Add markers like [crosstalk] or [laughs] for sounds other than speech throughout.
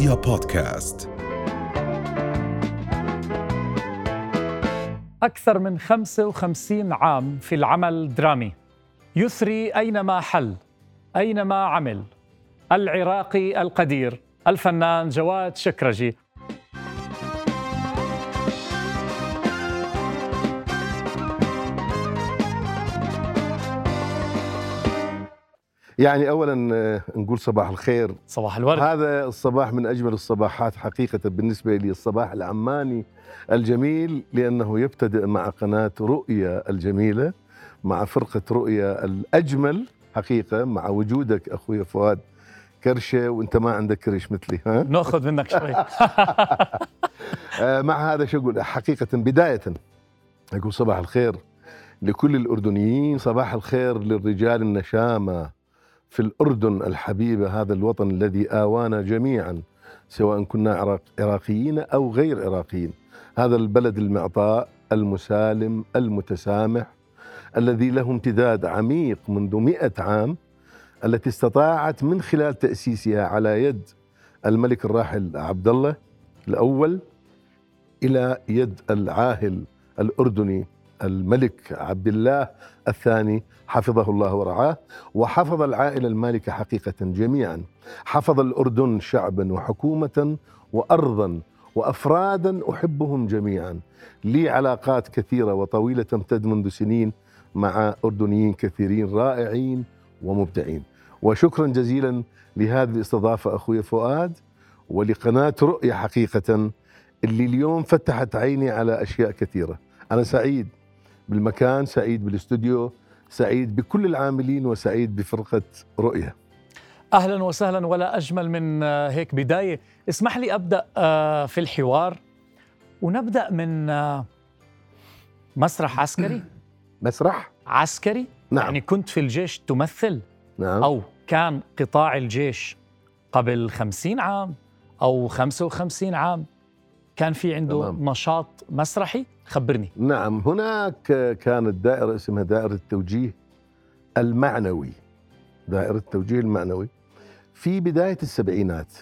رؤيا بودكاست. أكثر من 55 عام في العمل الدرامي يثري أينما حل أينما عمل. العراقي القدير الفنان جواد شكرجي يعني اولا آه، نقول صباح الخير. صباح الورد. هذا الصباح من أجمل الصباحات حقيقة بالنسبة لي الصباح العماني الجميل لأنه يبتدئ مع قناة رؤيا الجميلة مع فرقة رؤيا الأجمل حقيقة مع وجودك أخوي فؤاد كرشة وأنت ما عندك كرش مثلي ها؟ نأخذ منك شوي. [laughs] آه، مع هذا شو أقول؟ حقيقة بداية أقول صباح الخير لكل الأردنيين صباح الخير للرجال النشامة. في الأردن الحبيبة هذا الوطن الذي آوانا جميعا سواء كنا عراق عراقيين أو غير عراقيين. هذا البلد المعطاء المسالم المتسامح الذي له امتداد عميق منذ مئة عام التي استطاعت من خلال تأسيسها على يد الملك الراحل عبد الله الأول إلى يد العاهل الأردني الملك عبد الله الثاني حفظه الله ورعاه وحفظ العائلة المالكة حقيقة جميعا. حفظ الأردن شعبا وحكومة وأرضا وأفرادا أحبهم جميعا. لي علاقات كثيرة وطويلة تمتد منذ سنين مع أردنيين كثيرين رائعين ومبدعين. وشكرا جزيلا لهذه الاستضافة أخوي فؤاد ولقناة رؤية حقيقة اللي اليوم فتحت عيني على أشياء كثيرة. أنا سعيد. بالمكان سعيد بالاستوديو سعيد بكل العاملين وسعيد بفرقة رؤية. أهلا وسهلا ولا أجمل من آه، هيك بداية. اسمح لي أبدأ آه، في الحوار ونبدأ من آه، مسرح عسكري. [clears throat] مسرح؟ عسكري؟ نعم. يعني كنت في الجيش تمثل؟ نعم. أو كان قطاع الجيش قبل خمسين عام أو خمسة وخمسين عام؟ كان في عنده تمام. نشاط مسرحي؟ خبرني. نعم هناك كانت دائرة اسمها دائرة التوجيه المعنوي. دائرة التوجيه المعنوي في بداية السبعينات.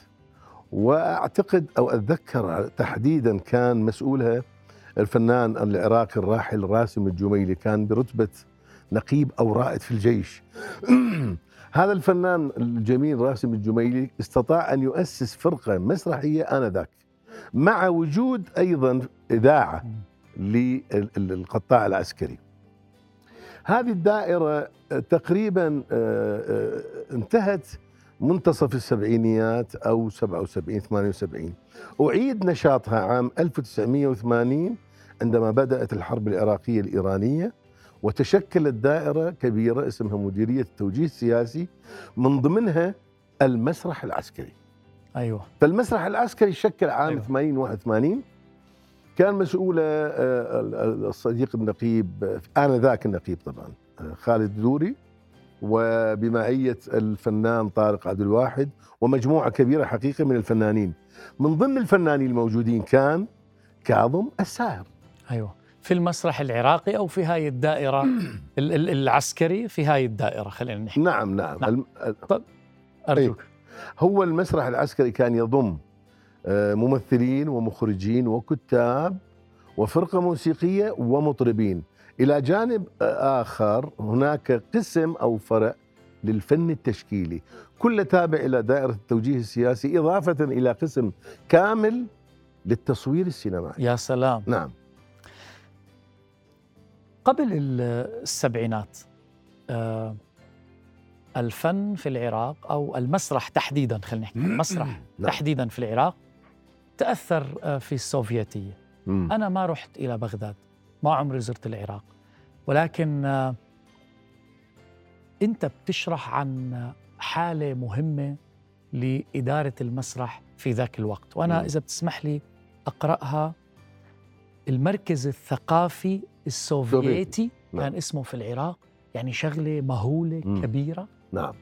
وأعتقد أو أتذكر تحديدا كان مسؤولها الفنان العراقي الراحل راسم الجميلي كان برتبة نقيب أو رائد في الجيش. [clears throat] هذا الفنان الجميل راسم الجميلي استطاع أن يؤسس فرقة مسرحية آنذاك. مع وجود أيضا إذاعة للقطاع العسكري. هذه الدائرة تقريبا آه، آه، انتهت منتصف السبعينيات أو 77 78 أعيد نشاطها عام 1980 عندما بدأت الحرب العراقية الإيرانية وتشكلت دائرة كبيرة اسمها مديرية التوجيه السياسي من ضمنها المسرح العسكري. أيوه. فالمسرح العسكري شكل عام أيوة. 80 81 كان مسؤوله آه، ال- ال- الصديق النقيب آه، آنذاك النقيب طبعا آه، خالد دوري. وبمعية الفنان طارق عبد الواحد ومجموعة كبيرة حقيقه من الفنانين. من ضمن الفنانين الموجودين كان كاظم الساهر. أيوه. في المسرح العراقي أو في هاي الدائرة [clears throat] ال- ال- العسكري في هاي الدائرة خلينا نحكي. نعم نعم, نعم. الم- أرجوك. هو المسرح العسكري كان يضم آه، ممثلين ومخرجين وكتاب وفرقة موسيقية ومطربين. إلى جانب آه، آخر هناك قسم أو فرع للفن التشكيلي. كل تابع إلى دائرة التوجيه السياسي إضافة إلى قسم كامل للتصوير السينمائي. يا سلام. نعم. قبل ال- السبعينات آه، الفن في العراق أو المسرح تحديدا خلينا نحكي المسرح نعم. تحديدا في العراق تأثر آه، في السوفيتيه. أنا ما رحت إلى بغداد ما عمري زرت العراق ولكن آه، أنت بتشرح عن حالة مهمة لإدارة المسرح في ذاك الوقت وأنا. إذا بتسمح لي أقرأها المركز الثقافي السوفيتي نعم. كان اسمه في العراق يعني شغلة مهولة. كبيرة نعم.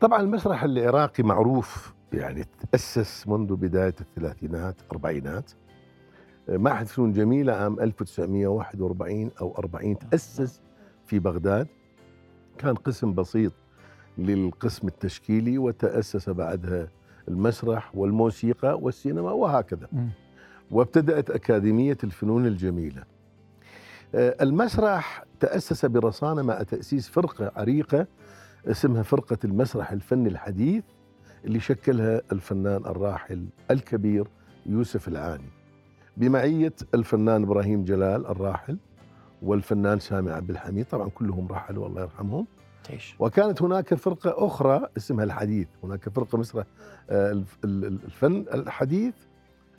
طبعا المسرح العراقي معروف يعني تأسس منذ بداية الثلاثينات أربعينات. معهد فنون جميلة عام 1941 أو 40 تأسس في بغداد. كان قسم بسيط للقسم التشكيلي وتأسس بعدها المسرح والموسيقى والسينما وهكذا. وابتدأت أكاديمية الفنون الجميلة. آه، المسرح تأسس برصانة مع تأسيس فرقة عريقة اسمها فرقة المسرح الفني الحديث اللي شكلها الفنان الراحل الكبير يوسف العاني. بمعية الفنان إبراهيم جلال الراحل والفنان سامي عبد الحميد طبعا كلهم رحلوا الله يرحمهم. تعيش وكانت هناك فرقة أخرى اسمها الحديث هناك فرقة مسرح آه، الف- ال- ال- الفن الحديث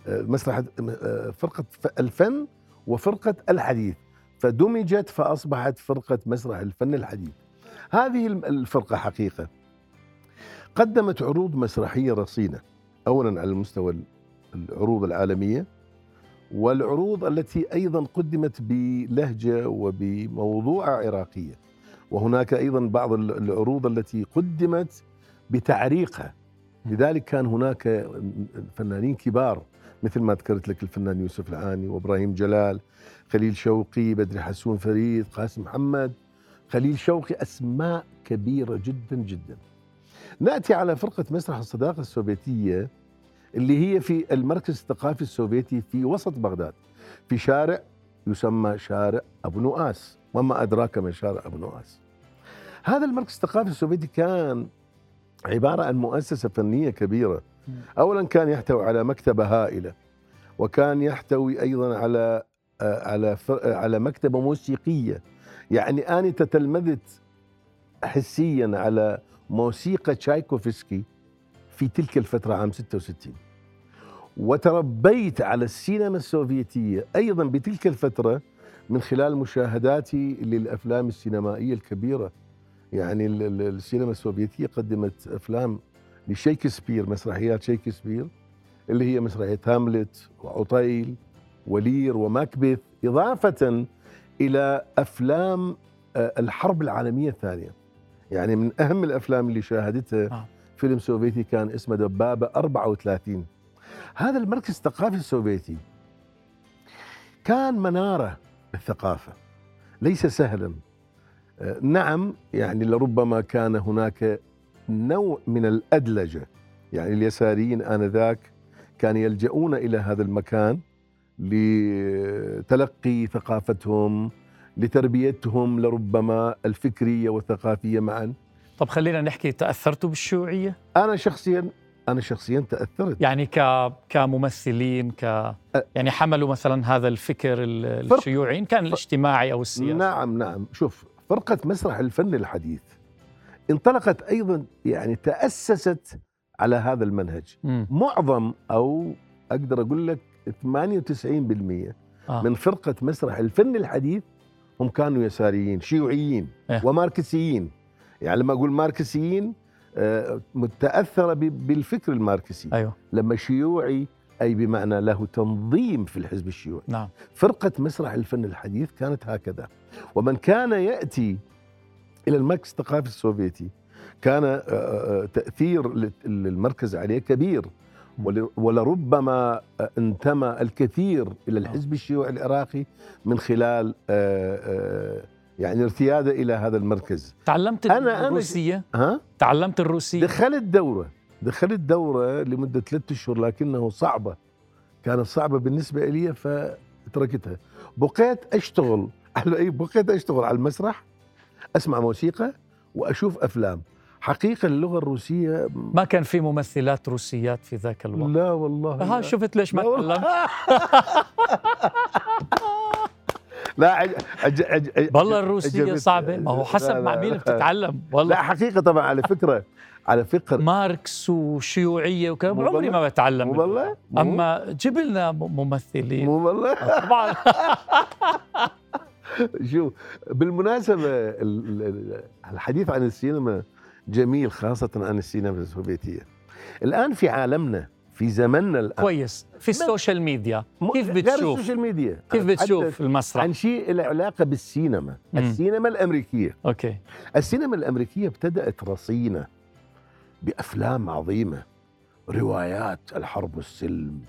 آه، مسرح آه، فرقة الفن وفرقة الحديث. فدمجت فأصبحت فرقة مسرح الفن الحديث. هذه الفرقة حقيقة. قدمت عروض مسرحية رصينة أولا على المستوى ال- العروض العالمية والعروض التي أيضا قدمت بلهجة وبموضوع عراقية. وهناك أيضا بعض ال- العروض التي قدمت بتعريقها. لذلك كان هناك فنانين كبار مثل ما ذكرت لك الفنان يوسف العاني وإبراهيم جلال خليل شوقي بدري حسون فريد قاسم محمد. خليل شوقي أسماء كبيرة جدا جدا. نأتي على فرقة مسرح الصداقة السوفيتية اللي هي في المركز الثقافي السوفيتي في وسط بغداد. في شارع يسمى شارع أبو نؤاس. وما أدراك ما شارع أبو نؤاس. هذا المركز الثقافي السوفيتي كان عبارة عن مؤسسة فنية كبيرة اولا كان يحتوي على مكتبة هائلة وكان يحتوي أيضا على آه، على آه، على مكتبة موسيقية. يعني اني تتلمذت حسيا على موسيقى تشايكوفسكي في تلك الفترة عام 66 وتربيت على السينما السوفيتية أيضا بتلك الفترة من خلال مشاهداتي للأفلام السينمائية الكبيرة. يعني ال- ال- السينما السوفيتية قدمت أفلام لشيكسبير مسرحيات شيكسبير اللي هي مسرحية هاملت وعطيل ولير وماكبث إضافة إلى أفلام آه، الحرب العالمية الثانية. يعني من أهم الأفلام اللي شاهدتها آه. فيلم سوفيتي كان اسمه دبابة 34 هذا المركز الثقافي السوفيتي كان منارة للثقافه ليس سهلا. آه، نعم يعني لربما كان هناك نوع من الأدلجة. يعني اليساريين آنذاك كانوا يلجؤون إلى هذا المكان لتلقي ثقافتهم لتربيتهم لربما الفكرية والثقافية معا. طب خلينا نحكي تاثرتوا بالشيوعية؟ أنا شخصيا أنا شخصيا تأثرت. يعني ك كممثلين ك يعني حملوا مثلا هذا الفكر الشيوعي إن كان الاجتماعي أو السياسي. نعم نعم. شوف فرقة مسرح الفن الحديث انطلقت أيضا يعني تأسست على هذا المنهج. مم. معظم أو أقدر أقول لك 98% آه. من فرقة مسرح الفن الحديث هم كانوا يساريين شيوعيين إيه. وماركسيين. يعني لما أقول ماركسيين آه، متأثرة ب- بالفكر الماركسي. أيوه. لما شيوعي أي بمعنى له تنظيم في الحزب الشيوعي. نعم. فرقة مسرح الفن الحديث كانت هكذا. ومن كان يأتي إلى المركز الثقافي السوفيتي. كان آه، آه، تأثير لل- المركز عليه كبير. ول- ولربما آه، انتمى الكثير إلى الحزب الشيوعي العراقي من خلال آه، آه، يعني ارتياده إلى هذا المركز. تعلمت أنا- أنا- الروسية؟ ها؟ تعلمت الروسية؟ دخلت دورة. دخلت دورة لمدة ثلاثة أشهر لكنه صعبة. كانت صعبة بالنسبة لي فتركتها. بقيت أشتغل على أي بقيت أشتغل على المسرح. أسمع موسيقى وأشوف أفلام. حقيقة اللغة الروسية ما كان في ممثلات روسيات في ذاك الوقت. لا والله ها لا. شفت ليش ما لا. تكلمت؟ [laughs] لا عج... عج... عج... عج... والله الروسية عجبت- صعبة. ما هو حسب لا، مع لا، مين لا. بتتعلم لا والله حقيقة طبعا على فكرة على فكرة. ماركس وشيوعية وكذا عمري. ما بتعلم والله؟ أما جيب لنا ممثلين والله؟ طبعا. [laughs] [laughs] شوف بالمناسبة ال- ال- الحديث عن السينما جميل خاصة عن السينما السوفيتية. الآن في عالمنا في زمننا الآن كويس. في السوشيال ميديا. كيف غير بتشوف؟ السوشيال ميديا. كيف بتشوف المسرح؟ عن شيء له علاقة بالسينما مم. السينما الأمريكية. okay. السينما الأمريكية ابتدأت رصينة بأفلام عظيمة روايات الحرب والسلم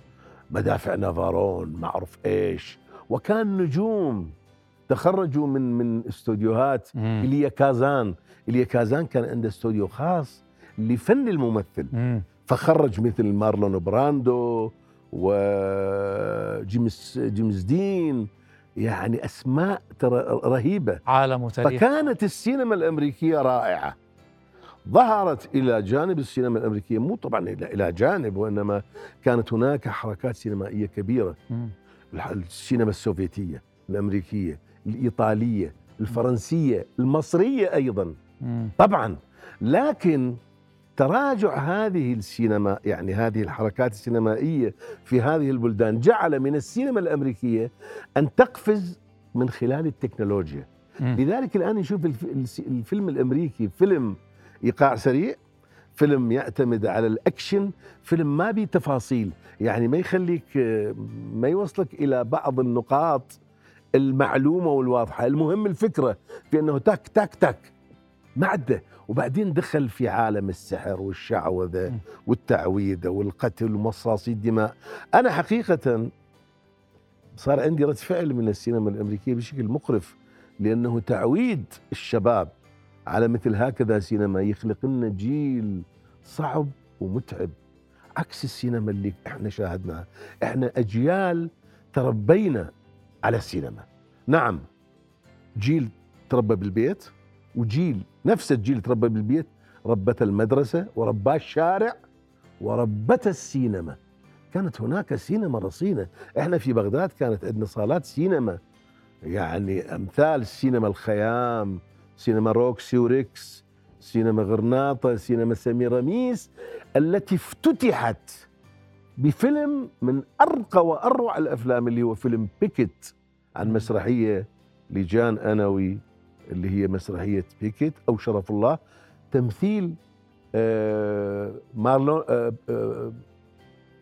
مدافع نافارون ما أعرف إيش وكان نجوم. تخرجوا من من استوديوهات مم. إليا كازان. إليا كازان كان عنده استوديو خاص لفن الممثل. مم. فخرج مثل مارلون براندو وجيمس جيمس دين. يعني أسماء ترى رهيبة. عالم وتاريخ. فكانت السينما الأمريكية رائعة. ظهرت إلى جانب السينما الأمريكية مو طبعا إلى إلى جانب وإنما كانت هناك حركات سينمائية كبيرة. مم. السينما السوفيتية الأمريكية. الإيطالية الفرنسية المصرية أيضا. مم. طبعا. لكن تراجع هذه السينما يعني هذه الحركات السينمائية في هذه البلدان جعل من السينما الأمريكية أن تقفز من خلال التكنولوجيا. لذلك الآن نشوف الفيلم الأمريكي فيلم إيقاع سريع فيلم يعتمد على الأكشن فيلم ما بيه تفاصيل. يعني ما يخليك ما يوصلك إلى بعض النقاط المعلومة والواضحة. المهم الفكرة في إنه تك تك تك. ما عده وبعدين دخل في عالم السحر والشعوذة. والتعويذة والقتل ومصاصي الدماء. أنا حقيقة صار عندي رد فعل من السينما الأمريكية بشكل مقرف لأنه تعويد الشباب على مثل هكذا سينما يخلق لنا جيل صعب ومتعب. عكس السينما اللي إحنا شاهدناها. إحنا أجيال تربينا على السينما. نعم جيل تربى بالبيت وجيل نفس الجيل تربى بالبيت ربته المدرسة ورباه الشارع وربته السينما. كانت هناك سينما رصينة. إحنا في بغداد كانت عندنا صالات سينما. يعني أمثال سينما الخيام سينما روكسي وريكس سينما غرناطة سينما سميراميس التي افتتحت بفيلم من أرقى وأروع الأفلام اللي هو فيلم بيكت عن مسرحية لجان أنوي اللي هي مسرحية بيكت أو شرف الله. تمثيل آه، مارلون آه، آه،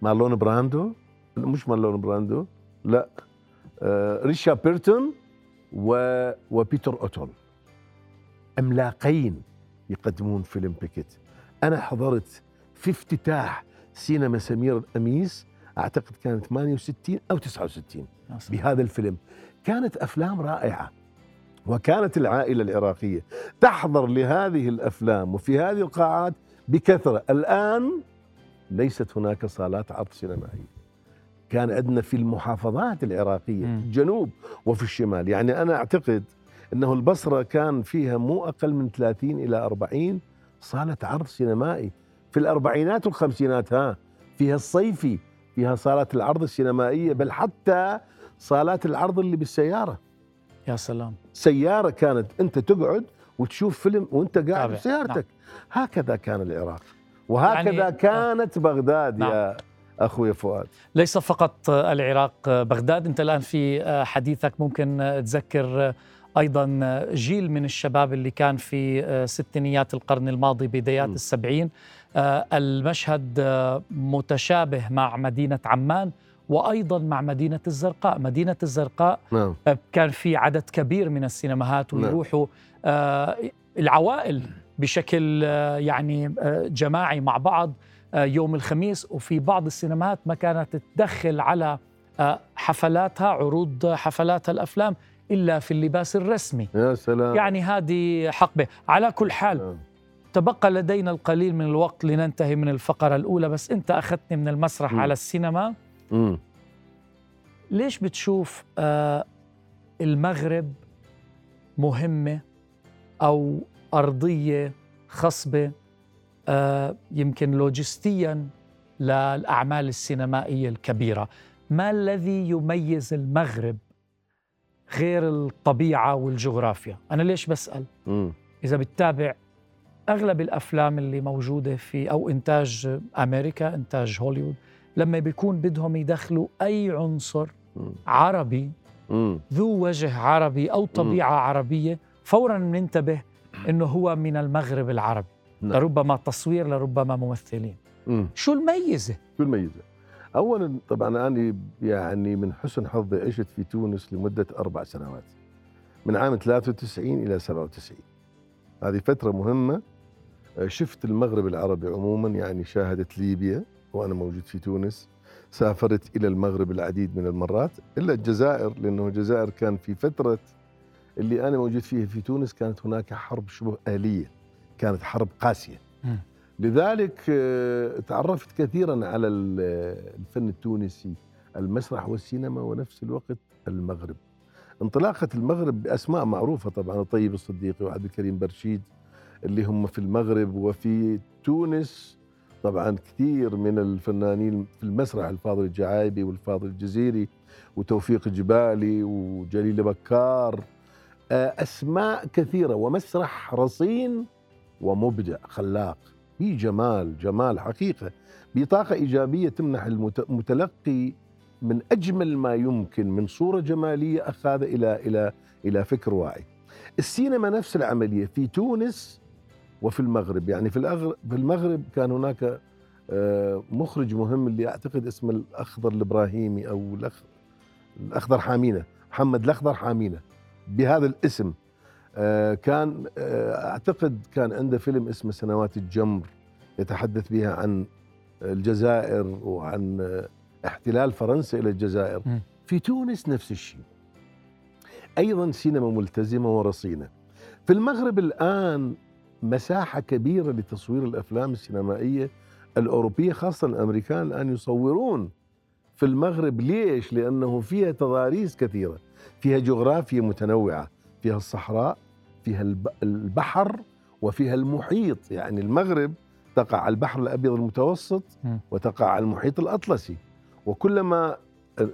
مارلون براندو. مش مارلون براندو لا ريتشارد بيرتون و وبيتر اوتول عملاقين يقدمون فيلم بيكت أنا حضرت في افتتاح سينما سميراميس أعتقد كانت 68 أو 69 يا سلام. بهذا الفيلم. كانت أفلام رائعة وكانت العائلة العراقية تحضر لهذه الأفلام وفي هذه القاعات بكثرة. الآن ليست هناك صالات عرض سينمائيه كان عندنا في المحافظات العراقية مم. في الجنوب وفي الشمال. يعني أنا أعتقد إنه البصرة كان فيها مو أقل من 30 إلى 40 صالة عرض سينمائي. في الأربعينات والخمسينات ها فيها الصيفي فيها صالات العرض السينمائية بل حتى صالات العرض اللي بالسيارة. يا سلام. سيارة كانت أنت تقعد وتشوف فيلم وأنت قاعد تابع. بسيارتك. هكذا كان العراق. وهكذا يعني- كانت بغداد نعم. يا أخوي فؤاد. ليس فقط العراق بغداد. أنت الآن في حديثك ممكن تذكر أيضا جيل من الشباب اللي كان في ستينيات القرن الماضي بدايات م. السبعين. المشهد متشابه مع مدينة عمان وأيضا مع مدينة الزرقاء. مدينة الزرقاء نعم. كان في عدد كبير من السينماهات نعم. ويروحوا آه، العوائل بشكل آه، يعني آه، جماعي مع بعض آه، يوم الخميس. وفي بعض السينماهات ما كانت تدخل على آه، حفلاتها عروض حفلاتها الأفلام إلا في اللباس الرسمي. يا سلام. يعني هذه حقبة. على كل حال نعم. تبقى لدينا القليل من الوقت لننتهي من الفقرة الأولى بس أنت أخذتني من المسرح م. على السينما مم. ليش بتشوف آه المغرب مهمة أو أرضية خصبة آه يمكن لوجستيا للأعمال السينمائية الكبيرة ما الذي يميز المغرب غير الطبيعة والجغرافيا أنا ليش بسأل مم. إذا بتتابع أغلب الأفلام اللي موجودة في أو إنتاج أمريكا إنتاج هوليوود لما بيكون بدهم يدخلوا أي عنصر مم. عربي مم. ذو وجه عربي أو طبيعة عربية فورا ننتبه أنه هو من المغرب العربي نعم. لربما تصوير لربما ممثلين مم. شو الميزة؟ شو الميزة؟ اولا طبعا أنا يعني من حسن حظي عشت في تونس لمدة أربع سنوات من عام 93 إلى 97 هذه فترة مهمة شفت المغرب العربي عموما يعني شاهدت ليبيا وأنا موجود في تونس. سافرت إلى المغرب العديد من المرات إلا الجزائر لأنه الجزائر كان في فترة اللي أنا موجود فيها في تونس كانت هناك حرب شبه آلية كانت حرب قاسية. مم. لذلك آه، تعرفت كثيرا على الفن التونسي المسرح والسينما ونفس الوقت المغرب. انطلاقة المغرب بأسماء معروفة طبعا الطيب الصديقي وعبد الكريم برشيد اللي هم في المغرب وفي تونس. طبعا كثير من الفنانين في المسرح الفاضل الجعايبي والفاضل الجزيري وتوفيق الجبالي وجليل بكار. آه، أسماء كثيرة ومسرح رصين ومبدع خلاق في جمال جمال حقيقة. بطاقة إيجابية تمنح المتلقي من أجمل ما يمكن من صورة جمالية أخذ إلى إلى إلى فكر واعي. السينما نفس العملية في تونس وفي المغرب. يعني في في المغرب كان هناك آه، مخرج مهم اللي أعتقد اسمه الأخضر الإبراهيمي أو الأخضر حامينة محمد الأخضر حامينة بهذا الاسم. آه، كان آه، أعتقد كان عنده فيلم اسمه سنوات الجمر يتحدث بها عن الجزائر وعن احتلال فرنسا إلى الجزائر. في تونس نفس الشيء. أيضا سينما ملتزمة ورصينة. في المغرب الآن مساحة كبيرة لتصوير الأفلام السينمائية الأوروبية خاصة الأمريكان الآن يصورون في المغرب. ليش؟ لأنه فيها تضاريس كثيرة فيها جغرافيا متنوعة فيها الصحراء فيها البحر وفيها المحيط. يعني المغرب تقع على البحر الأبيض المتوسط وتقع على المحيط الأطلسي. وكلما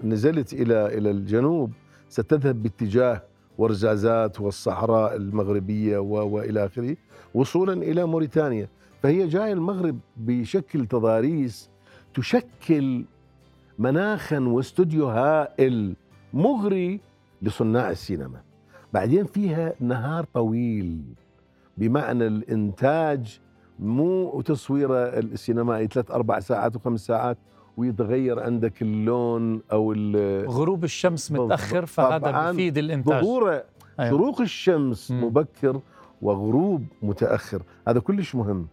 نزلت إلى إلى الجنوب ستذهب باتجاه ورزازات والصحراء المغربية وإلى آخره وصولا إلى موريتانيا. فهي جاية المغرب بشكل تضاريس تشكل مناخا واستوديو هائل مغري لصناع السينما. بعدين فيها نهار طويل بمعنى الإنتاج مو تصويره السينمائي ثلاث أربع ساعات وخمس ساعات. ويتغير عندك اللون أو غروب الشمس متأخر فهذا بيفيد الإنتاج. ظهور أيوة. شروق الشمس م. مبكر وغروب متأخر. هذا كلش مهم.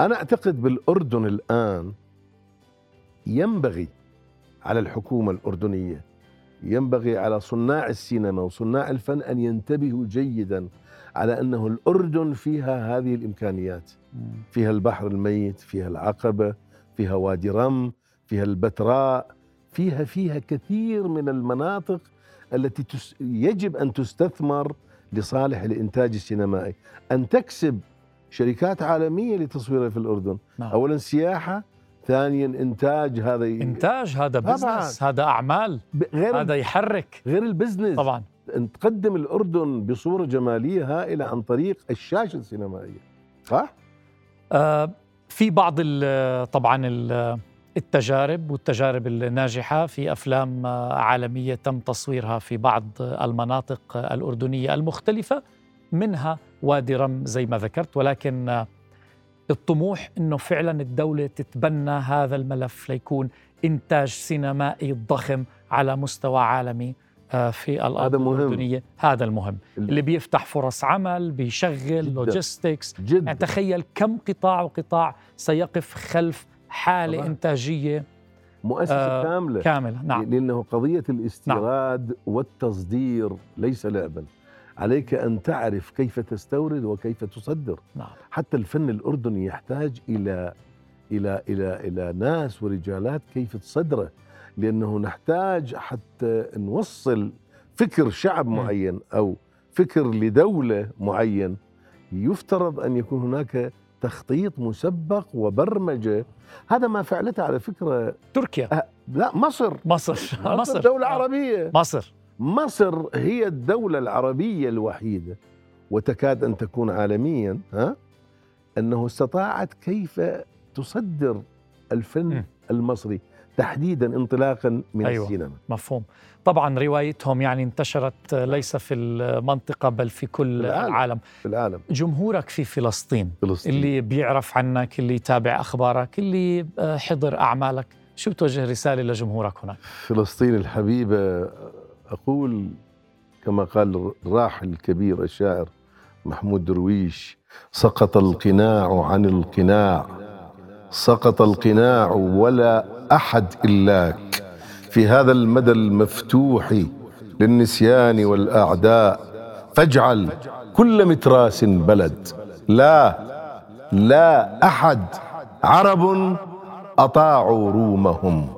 أنا أعتقد بالأردن الآن ينبغي على الحكومة الأردنية ينبغي على صناع السينما وصناع الفن أن ينتبهوا جيدا على أنه الأردن فيها هذه الإمكانيات. فيها البحر الميت فيها العقبة فيها وادي رم فيها البتراء فيها فيها كثير من المناطق التي يجب أن تستثمر لصالح الإنتاج السينمائي. أن تكسب شركات عالمية لتصويرها في الأردن. نعم. اولا سياحة ثانيا إنتاج هذا إنتاج هذا business هذا أعمال. غير هذا يحرك. غير ال business طبعا. أن تقدم الأردن بصورة جمالية هائلة عن طريق الشاشة السينمائية. صح؟ آه في بعض ال طبعا ال التجارب والتجارب الناجحة في أفلام عالمية تم تصويرها في بعض المناطق الأردنية المختلفة منها وادي رم زي ما ذكرت ولكن الطموح أنه فعلا الدولة تتبنى هذا الملف ليكون إنتاج سينمائي ضخم على مستوى عالمي آه، في الأرض هذا مهم. الأردنية. هذا المهم. اللي بيفتح فرص عمل بيشغل لوجيستكس يعني تخيل كم قطاع وقطاع سيقف خلف حالة طبعا. إنتاجية مؤسسة آه كاملة. كاملة. نعم. لأنه قضية الاستيراد نعم. والتصدير ليس لعبا. عليك أن تعرف كيف تستورد وكيف تصدر. نعم. حتى الفن الأردني يحتاج إلى إلى إلى إلى ناس ورجالات كيف تصدره. لأنه نحتاج حتى نوصل فكر شعب معين أو فكر لدولة معين. يفترض أن يكون هناك تخطيط مسبق وبرمجة. هذا ما فعلته على فكرة. تركيا. أه لا مصر. [laughs] مصر. مصر. دولة آه. عربية. مصر. مصر هي الدولة العربية الوحيدة وتكاد أن تكون عالميا ها أنه استطاعت كيف تصدر الفن م. المصري. تحديدا انطلاقا من أيوة السينما. مفهوم. طبعا روايتهم يعني انتشرت ليس في المنطقة بل في كل في العالم. العالم. في العالم. جمهورك في فلسطين, فلسطين. اللي بيعرف عنك اللي يتابع أخبارك اللي آه، حضر أعمالك. شو بتوجه رسالة لجمهورك هناك؟ فلسطين الحبيبة أقول كما قال الراحل الكبير الشاعر محمود درويش سقط القناع عن القناع. سقط القناع ولا أحد إلاك. في هذا المدى المفتوح للنسيان والأعداء فاجعل كل متراس بلد. لا لا أحد. عرب أطاعوا رومهم.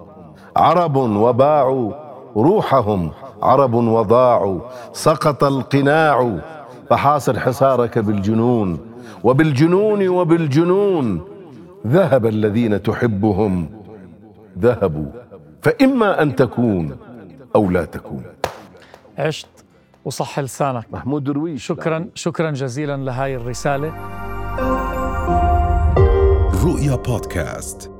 عرب وباعوا روحهم. عرب وضاعوا. سقط القناع فحاصر حصارك بالجنون. وبالجنون وبالجنون ذهب الذين تحبهم. ذهبوا فإما أن تكون أو لا تكون. عشت وصح لسانك. محمود درويش. شكرا شكرا جزيلا لهاي الرسالة. رؤيا بودكاست.